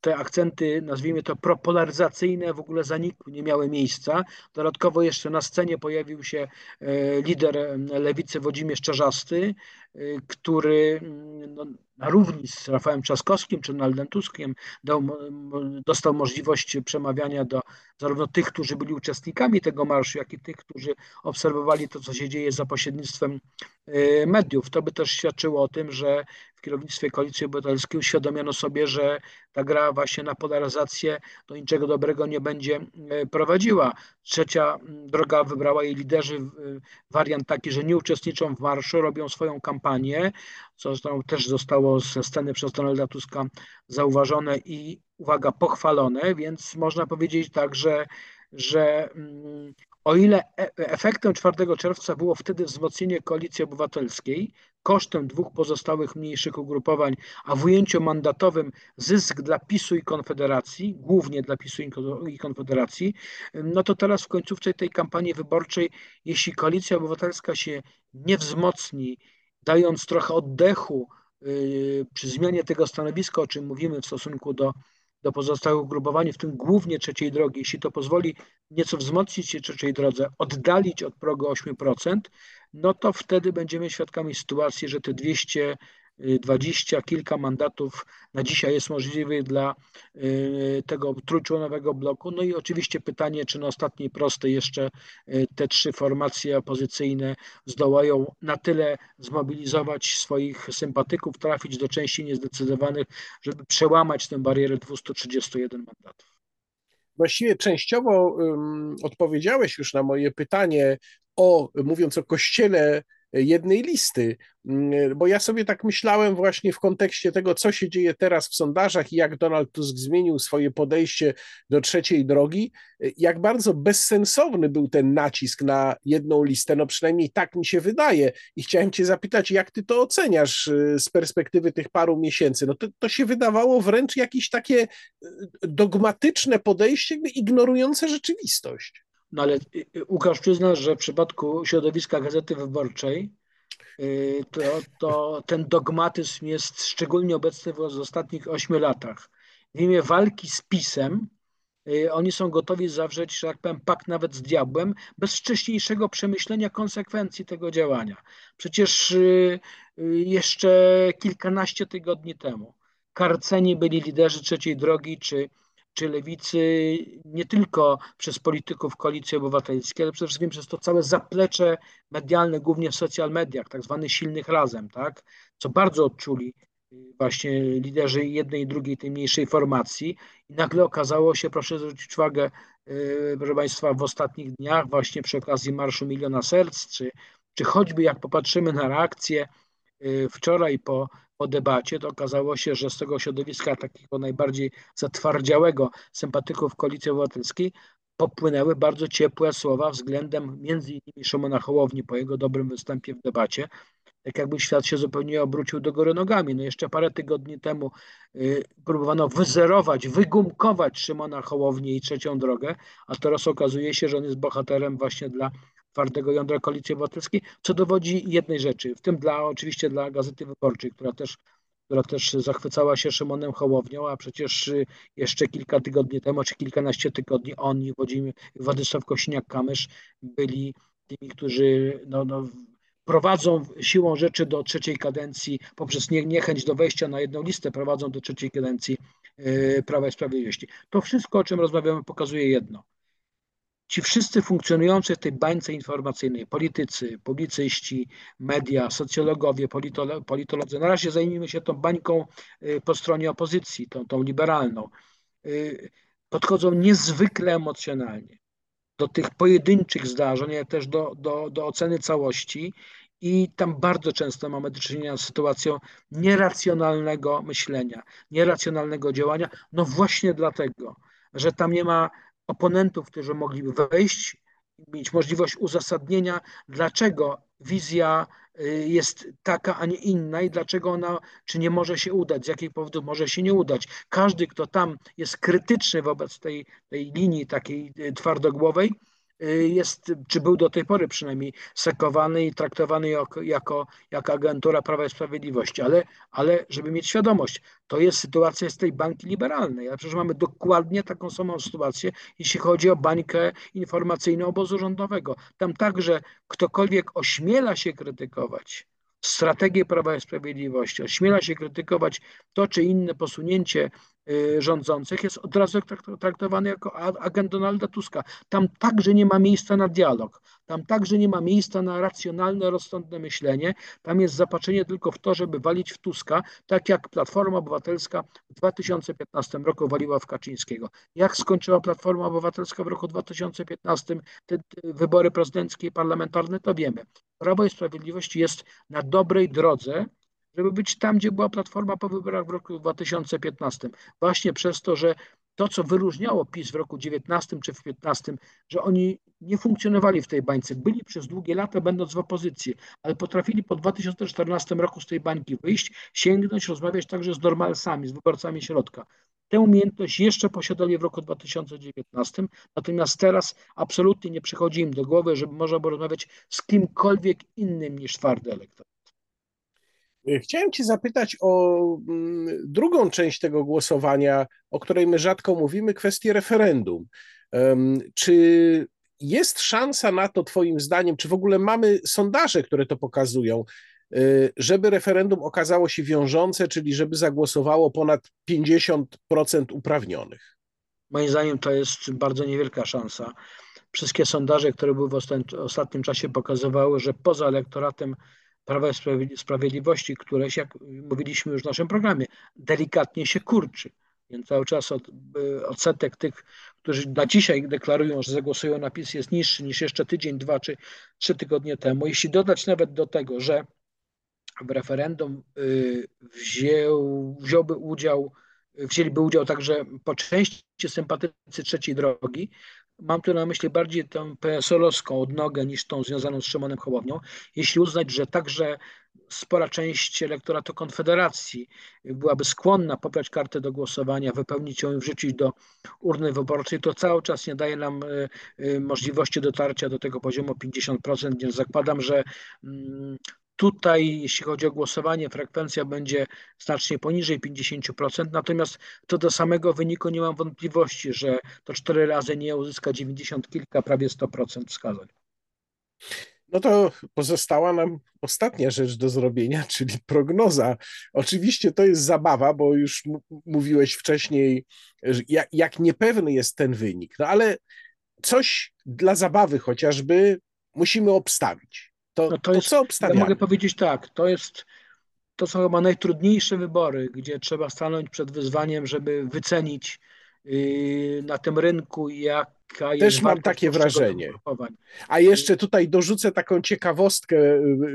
te akcenty, nazwijmy to propolaryzacyjne, w ogóle zanikły, nie miały miejsca. Dodatkowo jeszcze na scenie pojawił się e, lider lewicy Włodzimierz Czarzasty, e, który no, na równi z Rafałem Trzaskowskim czy Donaldem Tuskiem dał, dostał możliwość przemawiania do zarówno tych, którzy byli uczestnikami tego marszu, jak i tych, którzy obserwowali to, co się dzieje za pośrednictwem e, mediów. To by też świadczyło o tym, że w kierownictwie Koalicji Obywatelskiej uświadomiono sobie, że ta gra właśnie na polaryzację do niczego dobrego nie będzie e, prowadziła. Trzecia droga wybrała jej liderzy wariant taki, że nie uczestniczą w marszu, robią swoją kampanię, co też zostało ze sceny przez Donalda Tuska zauważone i uwaga, pochwalone, więc można powiedzieć tak, że, że o ile e, efektem 4 czerwca było wtedy wzmocnienie koalicji obywatelskiej kosztem dwóch pozostałych mniejszych ugrupowań, a w ujęciu mandatowym zysk dla PiSu i Konfederacji, głównie dla PiSu i Konfederacji, no to teraz w końcówce tej kampanii wyborczej, jeśli koalicja obywatelska się nie wzmocni, dając trochę oddechu yy, przy zmianie tego stanowiska, o czym mówimy w stosunku do do pozostałych ugrupowań, w tym głównie trzeciej drogi, jeśli to pozwoli nieco wzmocnić się trzeciej drodze, oddalić od progu 8%, no to wtedy będziemy świadkami sytuacji, że te 200 dwadzieścia kilka mandatów na dzisiaj jest możliwych dla y, tego trójczłonowego bloku. No i oczywiście pytanie, czy na ostatniej prostej jeszcze y, te trzy formacje opozycyjne zdołają na tyle zmobilizować swoich sympatyków, trafić do części niezdecydowanych, żeby przełamać tę barierę 231 mandatów. Właściwie częściowo um, odpowiedziałeś już na moje pytanie o, mówiąc o kościele jednej listy, mm, bo ja sobie tak myślałem właśnie w kontekście tego, co się dzieje teraz w sondażach i jak Donald Tusk zmienił swoje podejście do trzeciej drogi, jak bardzo bezsensowny był ten nacisk na jedną listę, no przynajmniej tak mi się wydaje i chciałem cię zapytać, jak ty to oceniasz y, z perspektywy tych paru miesięcy? No to, to się wydawało wręcz jakieś takie y, dogmatyczne podejście, ignorujące rzeczywistość. No ale y, y, Łukasz przyzna, że w przypadku środowiska Gazety Wyborczej y, to, to ten dogmatyzm jest szczególnie obecny w ostatnich ośmiu latach. W imię walki z PiSem oni są gotowi zawrzeć, że tak powiem, pakt nawet z diabłem, bez wcześniejszego przemyślenia konsekwencji tego działania. Przecież jeszcze kilkanaście tygodni temu karceni byli liderzy trzeciej drogi, czy czy lewicy nie tylko przez polityków koalicji obywatelskiej, ale przede wszystkim przez to całe zaplecze medialne, głównie w social mediach, tak zwany silnych razem, tak, co bardzo odczuli właśnie liderzy jednej i drugiej tej mniejszej formacji. I nagle okazało się, proszę zwrócić uwagę, yy, proszę Państwa, w ostatnich dniach właśnie przy okazji Marszu Miliona Serc, czy, czy choćby jak popatrzymy na reakcję yy, wczoraj po po debacie, to okazało się, że z tego środowiska takiego najbardziej zatwardziałego sympatyków Koalicji Obywatelskiej popłynęły bardzo ciepłe słowa względem między innymi Szymona Hołowni po jego dobrym występie w debacie. Tak jakby świat się zupełnie obrócił do góry nogami. No jeszcze parę tygodni temu y, próbowano wyzerować, wygumkować Szymona Hołownię i trzecią drogę, a teraz okazuje się, że on jest bohaterem właśnie dla twardego jądra Koalicji Obywatelskiej, co dowodzi jednej rzeczy, w tym dla oczywiście dla Gazety Wyborczej, która też która też zachwycała się Szymonem Hołownią, a przecież jeszcze kilka tygodni temu, czy kilkanaście tygodni oni, Władysław Kosiniak-Kamysz byli tymi, którzy no, no, prowadzą siłą rzeczy do trzeciej kadencji, poprzez niechęć do wejścia na jedną listę, prowadzą do trzeciej kadencji e, Prawa i Sprawiedliwości. To wszystko, o czym rozmawiamy, pokazuje jedno. Ci wszyscy funkcjonujący w tej bańce informacyjnej, politycy, publicyści, media, socjologowie, politolodzy, na razie zajmijmy się tą bańką e, po stronie opozycji, tą, tą liberalną, e, podchodzą niezwykle emocjonalnie do tych pojedynczych zdarzeń, ale też do, do, do oceny całości. I tam bardzo często mamy do czynienia z sytuacją nieracjonalnego myślenia, nieracjonalnego działania. No właśnie dlatego, że tam nie ma oponentów, którzy mogliby wejść, mieć możliwość uzasadnienia, dlaczego wizja y, jest taka, a nie inna i dlaczego ona, czy nie może się udać, z jakich powodów może się nie udać. Każdy, kto tam jest krytyczny wobec tej, tej linii takiej y, twardogłowej, jest, czy był do tej pory przynajmniej sekowany i traktowany jako, jako, jako agentura Prawa i Sprawiedliwości. Ale, ale żeby mieć świadomość, to jest sytuacja z tej bańki liberalnej, ale przecież mamy dokładnie taką samą sytuację, jeśli chodzi o bańkę informacyjną obozu rządowego. Tam także ktokolwiek ośmiela się krytykować strategię Prawa i Sprawiedliwości, ośmiela się krytykować to czy inne posunięcie y, rządzących, jest od razu traktowany jako agent Donalda Tuska. Tam także nie ma miejsca na dialog, tam także nie ma miejsca na racjonalne, rozsądne myślenie. Tam jest zapatrzenie tylko w to, żeby walić w Tuska, tak jak Platforma Obywatelska w 2015 roku waliła w Kaczyńskiego. Jak skończyła Platforma Obywatelska w roku 2015 te wybory prezydenckie i parlamentarne, to wiemy. Prawo i Sprawiedliwość jest na dobrej drodze, żeby być tam, gdzie była Platforma po wyborach w roku 2015. Właśnie przez to, że to, co wyróżniało PiS w roku 19 czy w 15, że oni nie funkcjonowali w tej bańce. Byli przez długie lata, będąc w opozycji, ale potrafili po 2014 roku z tej bańki wyjść, sięgnąć, rozmawiać także z normalsami, z wyborcami środka. Tę umiejętność jeszcze posiadali w roku 2019, natomiast teraz absolutnie nie przychodzi im do głowy, żeby można było rozmawiać z kimkolwiek innym niż twardy elektorat. Chciałem Cię zapytać o mm, drugą część tego głosowania, o której my rzadko mówimy, kwestię referendum. Czy jest szansa na to, Twoim zdaniem, czy w ogóle mamy sondaże, które to pokazują, y, żeby referendum okazało się wiążące, czyli żeby zagłosowało ponad 50% uprawnionych? Moim zdaniem to jest bardzo niewielka szansa. Wszystkie sondaże, które były w ostatnim czasie, pokazywały, że poza elektoratem Prawa Sprawiedliwości, które, jak mówiliśmy już w naszym programie, delikatnie się kurczy. Więc cały czas od, y, odsetek tych, którzy na dzisiaj deklarują, że zagłosują na PiS jest niższy niż jeszcze tydzień, dwa czy trzy tygodnie temu. Jeśli dodać nawet do tego, że w referendum y, wziął, wziąłby udział, wzięliby udział także po części sympatycy trzeciej drogi, Mam tu na myśli bardziej tę PSL-owską odnogę niż tą związaną z Szymonem Hołownią. Jeśli uznać, że także spora część elektoratu Konfederacji byłaby skłonna pobrać kartę do głosowania, wypełnić ją i wrzucić do urny wyborczej, to cały czas nie daje nam e, e, możliwości dotarcia do tego poziomu 50%, więc zakładam, że mm, Tutaj, jeśli chodzi o głosowanie, frekwencja będzie znacznie poniżej 50%, natomiast to do samego wyniku nie mam wątpliwości, że to cztery razy nie uzyska 90 kilka, prawie 100% wskazań. No to pozostała nam ostatnia rzecz do zrobienia, (laughs) czyli prognoza. Oczywiście to jest zabawa, bo już mówiłeś wcześniej, jak, jak niepewny jest ten wynik, no ale coś dla zabawy chociażby musimy obstawić. To, no to, jest, co obstawiamy? Ja mogę powiedzieć tak, to jest to są chyba najtrudniejsze wybory, gdzie trzeba stanąć przed wyzwaniem, żeby wycenić yy, na tym rynku, jak też mam takie wrażenie. A jeszcze tutaj dorzucę taką ciekawostkę.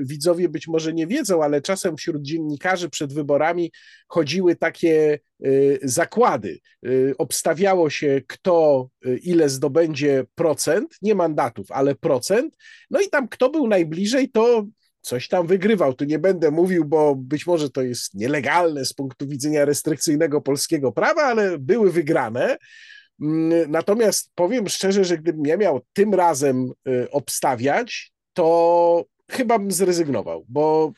Widzowie być może nie wiedzą, ale czasem wśród dziennikarzy przed wyborami chodziły takie y, zakłady. Y, obstawiało się, kto y, ile zdobędzie procent, nie mandatów, ale procent. No i tam kto był najbliżej, to coś tam wygrywał. Tu nie będę mówił, bo być może to jest nielegalne z punktu widzenia restrykcyjnego polskiego prawa, ale były wygrane. Mm, natomiast powiem szczerze, że gdybym ja miał tym razem y, obstawiać, to chyba bym zrezygnował, bo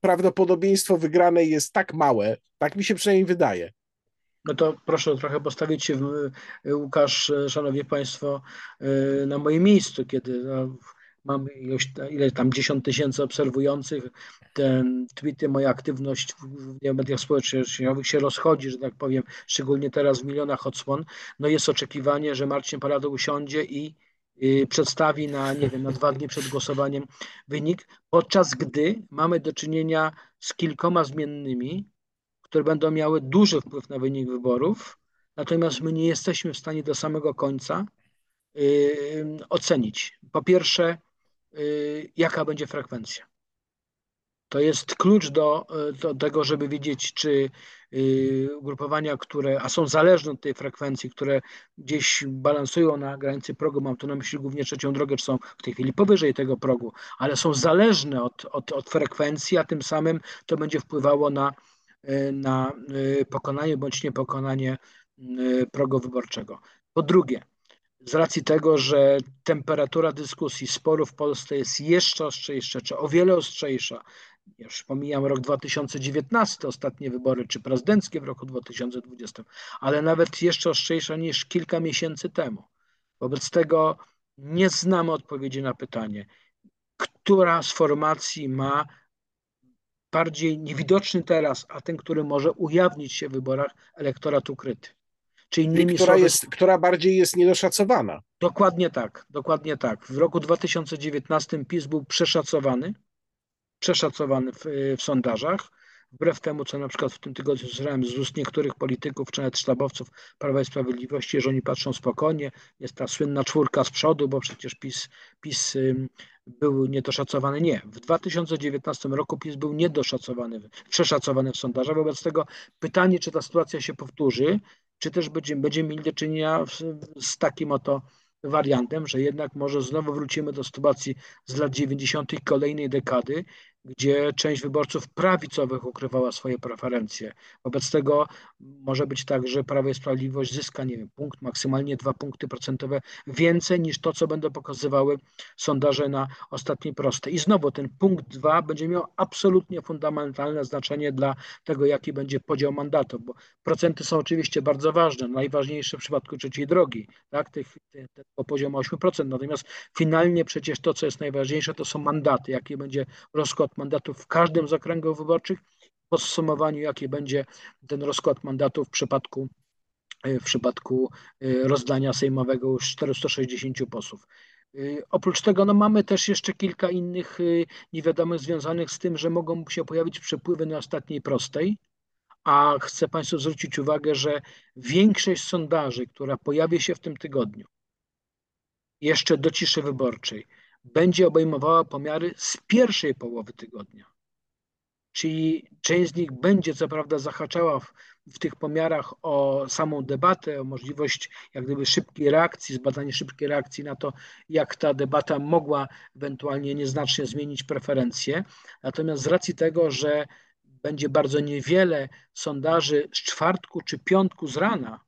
prawdopodobieństwo wygranej jest tak małe, tak mi się przynajmniej wydaje. No to proszę trochę postawić się, Łukasz, szanowni państwo, y, na moim miejscu, kiedy no, mam ilość, ile tam 10 tysięcy obserwujących, ten tweety, moja aktywność w mediach społecznościowych się rozchodzi, że tak powiem, szczególnie teraz w milionach odsłon, no jest oczekiwanie, że Marcin Parado usiądzie i y, przedstawi na, nie wiem, na dwa dni przed głosowaniem wynik, podczas gdy mamy do czynienia z kilkoma zmiennymi, które będą miały duży wpływ na wynik wyborów, natomiast my nie jesteśmy w stanie do samego końca yy, ocenić. Po pierwsze, jaka będzie frekwencja. To jest klucz do, do, tego, żeby wiedzieć, czy yy, ugrupowania, które, a są zależne od tej frekwencji, które gdzieś balansują na granicy progu, mam tu na myśli głównie trzecią drogę, czy są w tej chwili powyżej tego progu, ale są zależne od, od, od frekwencji, a tym samym to będzie wpływało na Y, na y, pokonanie bądź niepokonanie y, progu wyborczego. Po drugie, z racji tego, że temperatura dyskusji, sporu w Polsce jest jeszcze ostrzejsza, czy o wiele ostrzejsza, już pomijam rok 2019, ostatnie wybory, czy prezydenckie w roku 2020, ale nawet jeszcze ostrzejsza niż kilka miesięcy temu. Wobec tego nie znamy odpowiedzi na pytanie, która z formacji ma bardziej niewidoczny teraz, a ten, który może ujawnić się w wyborach, elektorat ukryty. Czy innymi która, słowy, jest, która bardziej jest niedoszacowana. Dokładnie tak, dokładnie tak. W roku 2019 PiS był przeszacowany, przeszacowany w, w sondażach, wbrew temu, co na przykład w tym tygodniu słyszałem z ust niektórych polityków, czy nawet sztabowców Prawa i Sprawiedliwości, że oni patrzą spokojnie, jest ta słynna czwórka z przodu, bo przecież PiS, PiS był niedoszacowany. Nie. W 2019 roku PiS był niedoszacowany, przeszacowany w sondażach. Wobec tego pytanie, czy ta sytuacja się powtórzy, czy też będziemy, będziemy mieli do czynienia z takim oto wariantem, że jednak może znowu wrócimy do sytuacji z lat 90. kolejnej dekady, gdzie część wyborców prawicowych ukrywała swoje preferencje. Wobec tego może być tak, że Prawo i Sprawiedliwość zyska, nie wiem, punkt, maksymalnie dwa punkty procentowe więcej niż to, co będą pokazywały sondaże na ostatniej prostej. I znowu ten punkt dwa będzie miał absolutnie fundamentalne znaczenie dla tego, jaki będzie podział mandatów, bo procenty są oczywiście bardzo ważne, najważniejsze w przypadku trzeciej drogi, tak, tych, tych, tego poziomu 8%, natomiast finalnie przecież to, co jest najważniejsze, to są mandaty, jaki będzie rozkład mandatów w każdym z okręgów wyborczych. Podsumowaniu, jaki będzie ten rozkład mandatów w przypadku, e, w przypadku e, rozdania sejmowego już 460 posłów. E, oprócz tego no, mamy też jeszcze kilka innych niewiadomych związanych z tym, że mogą się pojawić przepływy na ostatniej prostej, a chcę Państwu zwrócić uwagę, że większość sondaży, która pojawi się w tym tygodniu, jeszcze do ciszy wyborczej, będzie obejmowała pomiary z pierwszej połowy tygodnia. Czyli część z nich będzie co prawda zahaczała w, w, tych pomiarach o samą debatę, o możliwość jak gdyby szybkiej reakcji, zbadanie szybkiej reakcji na to, jak ta debata mogła ewentualnie nieznacznie zmienić preferencje. Natomiast z racji tego, że będzie bardzo niewiele sondaży z czwartku czy piątku z rana,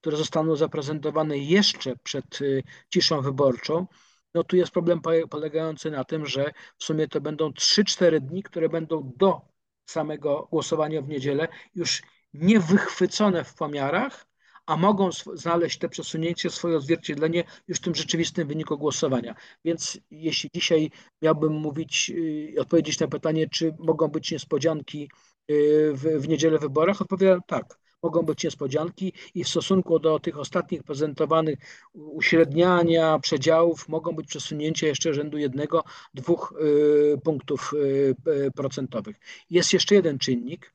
które zostaną zaprezentowane jeszcze przed y, ciszą wyborczą, no tu jest problem polegający na tym, że w sumie to będą 3-4 dni, które będą do samego głosowania w niedzielę już nie wychwycone w pomiarach, a mogą znaleźć te przesunięcie, swoje odzwierciedlenie już w tym rzeczywistym wyniku głosowania. Więc jeśli dzisiaj miałbym mówić, i y, odpowiedzieć na pytanie, czy mogą być niespodzianki y, w, w niedzielę w wyborach, odpowiadam tak mogą być niespodzianki i w stosunku do tych ostatnich prezentowanych uśredniania przedziałów mogą być przesunięcia jeszcze rzędu jednego, dwóch y, punktów y, procentowych. Jest jeszcze jeden czynnik,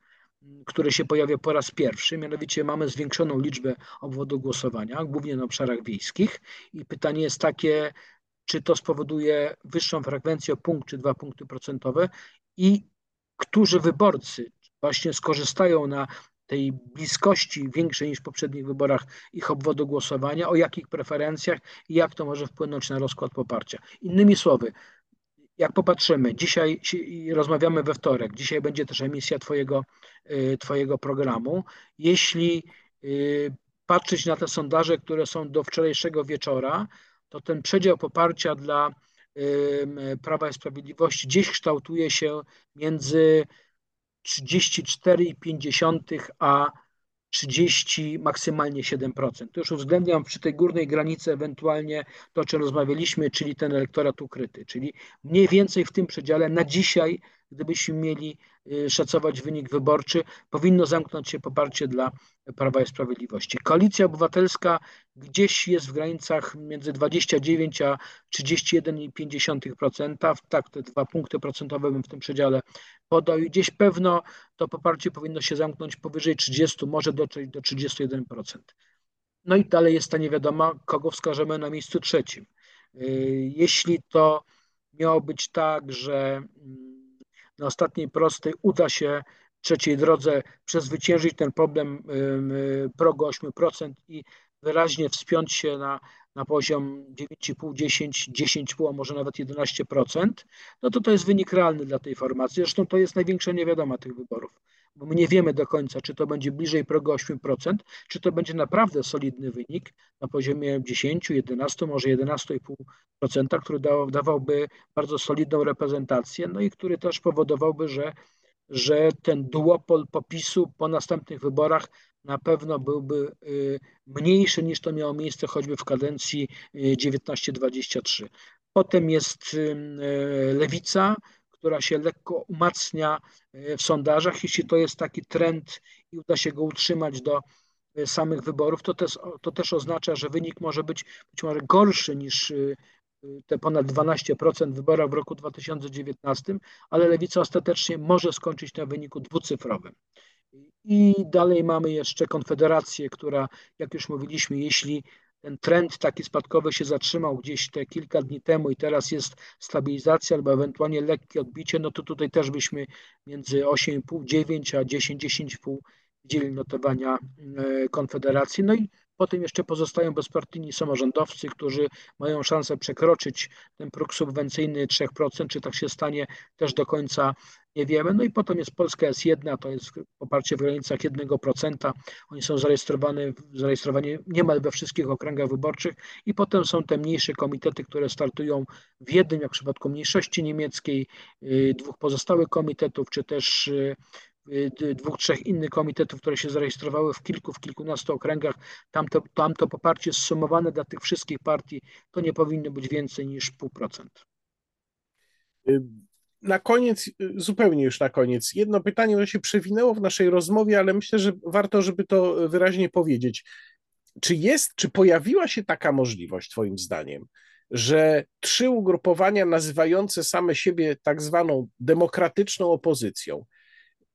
który się pojawia po raz pierwszy, mianowicie mamy zwiększoną liczbę obwodów głosowania, głównie na obszarach wiejskich i pytanie jest takie, czy to spowoduje wyższą frekwencję o punkt czy dwa punkty procentowe i którzy wyborcy właśnie skorzystają na tej bliskości większej niż w poprzednich wyborach ich obwodu głosowania, o jakich preferencjach i jak to może wpłynąć na rozkład poparcia. Innymi słowy, jak popatrzymy, dzisiaj rozmawiamy we wtorek, dzisiaj będzie też emisja Twojego, y, twojego programu. Jeśli y, patrzeć na te sondaże, które są do wczorajszego wieczora, to ten przedział poparcia dla Prawa i Sprawiedliwości gdzieś kształtuje się między 34,5 a 30, maksymalnie 7%. To już uwzględniam przy tej górnej granicy ewentualnie to, o czym rozmawialiśmy, czyli ten elektorat ukryty, czyli mniej więcej w tym przedziale na dzisiaj, gdybyśmy mieli y, szacować wynik wyborczy, powinno zamknąć się poparcie dla Prawa i Sprawiedliwości. Koalicja Obywatelska gdzieś jest w granicach między 29 a 31,5%. Tak, te dwa punkty procentowe bym w tym przedziale podał i gdzieś pewno to poparcie powinno się zamknąć powyżej 30, może dotrzeć do 31%. No i dalej jest ta niewiadoma, kogo wskażemy na miejscu trzecim. Y, jeśli to miało być tak, że mm, na ostatniej prostej uda się trzeciej drodze przezwyciężyć ten problem y, progu 8% i wyraźnie wspiąć się na na poziom 9,5, 10, 10,5, a może nawet 11%, no to to jest wynik realny dla tej formacji. Zresztą to jest największa niewiadoma tych wyborów, bo my nie wiemy do końca, czy to będzie bliżej progu 8%, czy to będzie naprawdę solidny wynik na poziomie 10, 11, może 11,5%, który dawałby bardzo solidną reprezentację, no i który też powodowałby, że że ten duopol popisu po następnych wyborach na pewno byłby y, mniejszy niż to miało miejsce choćby w kadencji 19-23. Y, Potem jest y, lewica, która się lekko umacnia w sondażach. Jeśli to jest taki trend i uda się go utrzymać do samych wyborów, to też, to też oznacza, że wynik może być być może gorszy niż te ponad 12% w wyborach w roku 2019, ale lewica ostatecznie może skończyć na wyniku dwucyfrowym. I dalej mamy jeszcze Konfederację, która, jak już mówiliśmy, jeśli ten trend taki spadkowy się zatrzymał gdzieś te kilka dni temu i teraz jest stabilizacja albo ewentualnie lekkie odbicie, no to tutaj też byśmy między 8,5, 9 a 10, 10,5 widzieli notowania e, Konfederacji. No i Potem jeszcze pozostają bezpartyjni samorządowcy, którzy mają szansę przekroczyć ten próg subwencyjny 3%. Czy tak się stanie, też do końca nie wiemy. No i potem jest Polska S1, to jest poparcie w granicach 1%. Oni są zarejestrowani, zarejestrowani niemal we wszystkich okręgach wyborczych i potem są te mniejsze komitety, które startują w jednym, jak w przypadku mniejszości niemieckiej, y, dwóch pozostałych komitetów, czy też Y, dwóch, trzech innych komitetów, które się zarejestrowały w kilku, w kilkunastu okręgach, tam to, tam to poparcie zsumowane dla tych wszystkich partii to nie powinno być więcej niż pół procent. Y, na koniec, y, zupełnie już na koniec, jedno pytanie, które się przewinęło w naszej rozmowie, ale myślę, że warto, żeby to wyraźnie powiedzieć. Czy jest, czy pojawiła się taka możliwość, Twoim zdaniem, że trzy ugrupowania nazywające same siebie tak zwaną demokratyczną opozycją,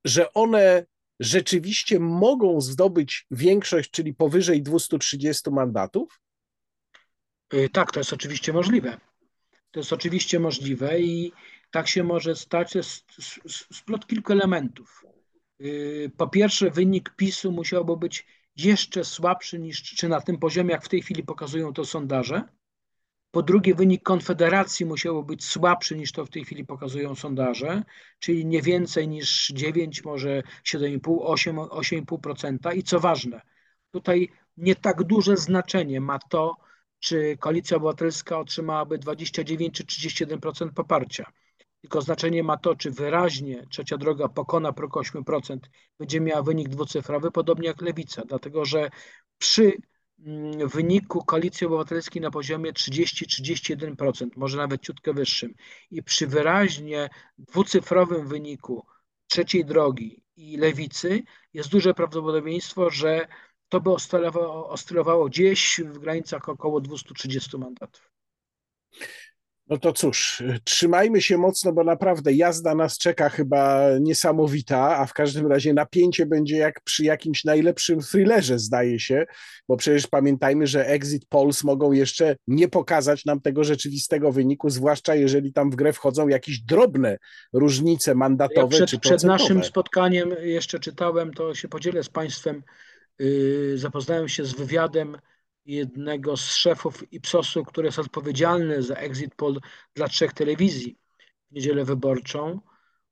że one rzeczywiście mogą zdobyć większość, czyli powyżej 230 mandatów? Y, tak, to jest oczywiście możliwe. To jest oczywiście możliwe i tak się może stać. Jest splot kilku elementów. Y, po pierwsze, wynik PiSu musiałby być jeszcze słabszy niż czy na tym poziomie, jak w tej chwili pokazują to sondaże. Po drugie, wynik Konfederacji musiał być słabszy niż to w tej chwili pokazują sondaże, czyli nie więcej niż 9, może 7,5, 8,5%. I co ważne, tutaj nie tak duże znaczenie ma to, czy Koalicja Obywatelska otrzymałaby 29 czy 31% poparcia. Tylko znaczenie ma to, czy wyraźnie trzecia droga pokona próg 8%, będzie miała wynik dwucyfrowy, podobnie jak lewica, dlatego że przy wyniku Koalicji Obywatelskiej na poziomie 30-31%, może nawet ciutkę wyższym. I przy wyraźnie dwucyfrowym wyniku trzeciej drogi i lewicy jest duże prawdopodobieństwo, że to by oscylowało, oscylowało gdzieś w granicach około 230 mandatów. No to cóż, trzymajmy się mocno, bo naprawdę jazda nas czeka chyba niesamowita, a w każdym razie napięcie będzie jak przy jakimś najlepszym thrillerze, zdaje się, bo przecież pamiętajmy, że exit polls mogą jeszcze nie pokazać nam tego rzeczywistego wyniku, zwłaszcza jeżeli tam w grę wchodzą jakieś drobne różnice mandatowe ja przed, czy Przed naszym spotkaniem jeszcze czytałem, to się podzielę z Państwem, yy, zapoznałem się z wywiadem jednego z szefów Ipsosu, który jest odpowiedzialny za exit poll dla trzech telewizji w niedzielę wyborczą.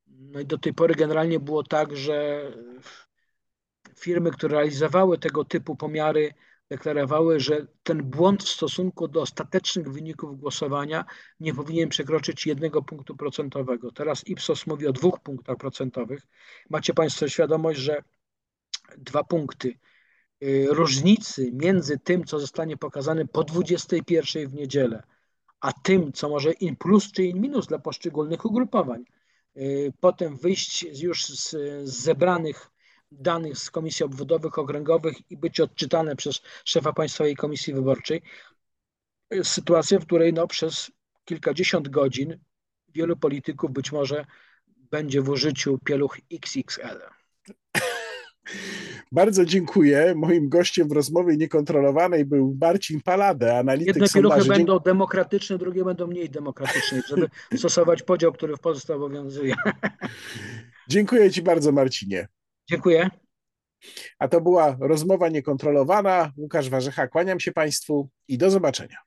No i do tej pory generalnie było tak, że firmy, które realizowały tego typu pomiary, deklarowały, że ten błąd w stosunku do ostatecznych wyników głosowania nie powinien przekroczyć jednego punktu procentowego. Teraz Ipsos mówi o dwóch punktach procentowych. Macie Państwo świadomość, że dwa punkty różnicy między tym, co zostanie pokazane po 21 w niedzielę, a tym, co może in plus czy in minus dla poszczególnych ugrupowań, y, potem wyjść już z, zebranych danych z komisji obwodowych, okręgowych i być odczytane przez szefa Państwowej Komisji Wyborczej. Jest sytuacja, w której no, przez kilkadziesiąt godzin wielu polityków być może będzie w użyciu pieluch XXL. Bardzo dziękuję. Moim gościem w rozmowie niekontrolowanej był Marcin Palade, analityk Jedne sondaży. będą demokratyczne, drugie będą mniej demokratyczne, żeby (laughs) stosować podział, który w Polsce obowiązuje. (laughs) Dziękuję Ci bardzo, Marcinie. Dziękuję. A to była rozmowa niekontrolowana. Łukasz Warzecha, kłaniam się Państwu i do zobaczenia.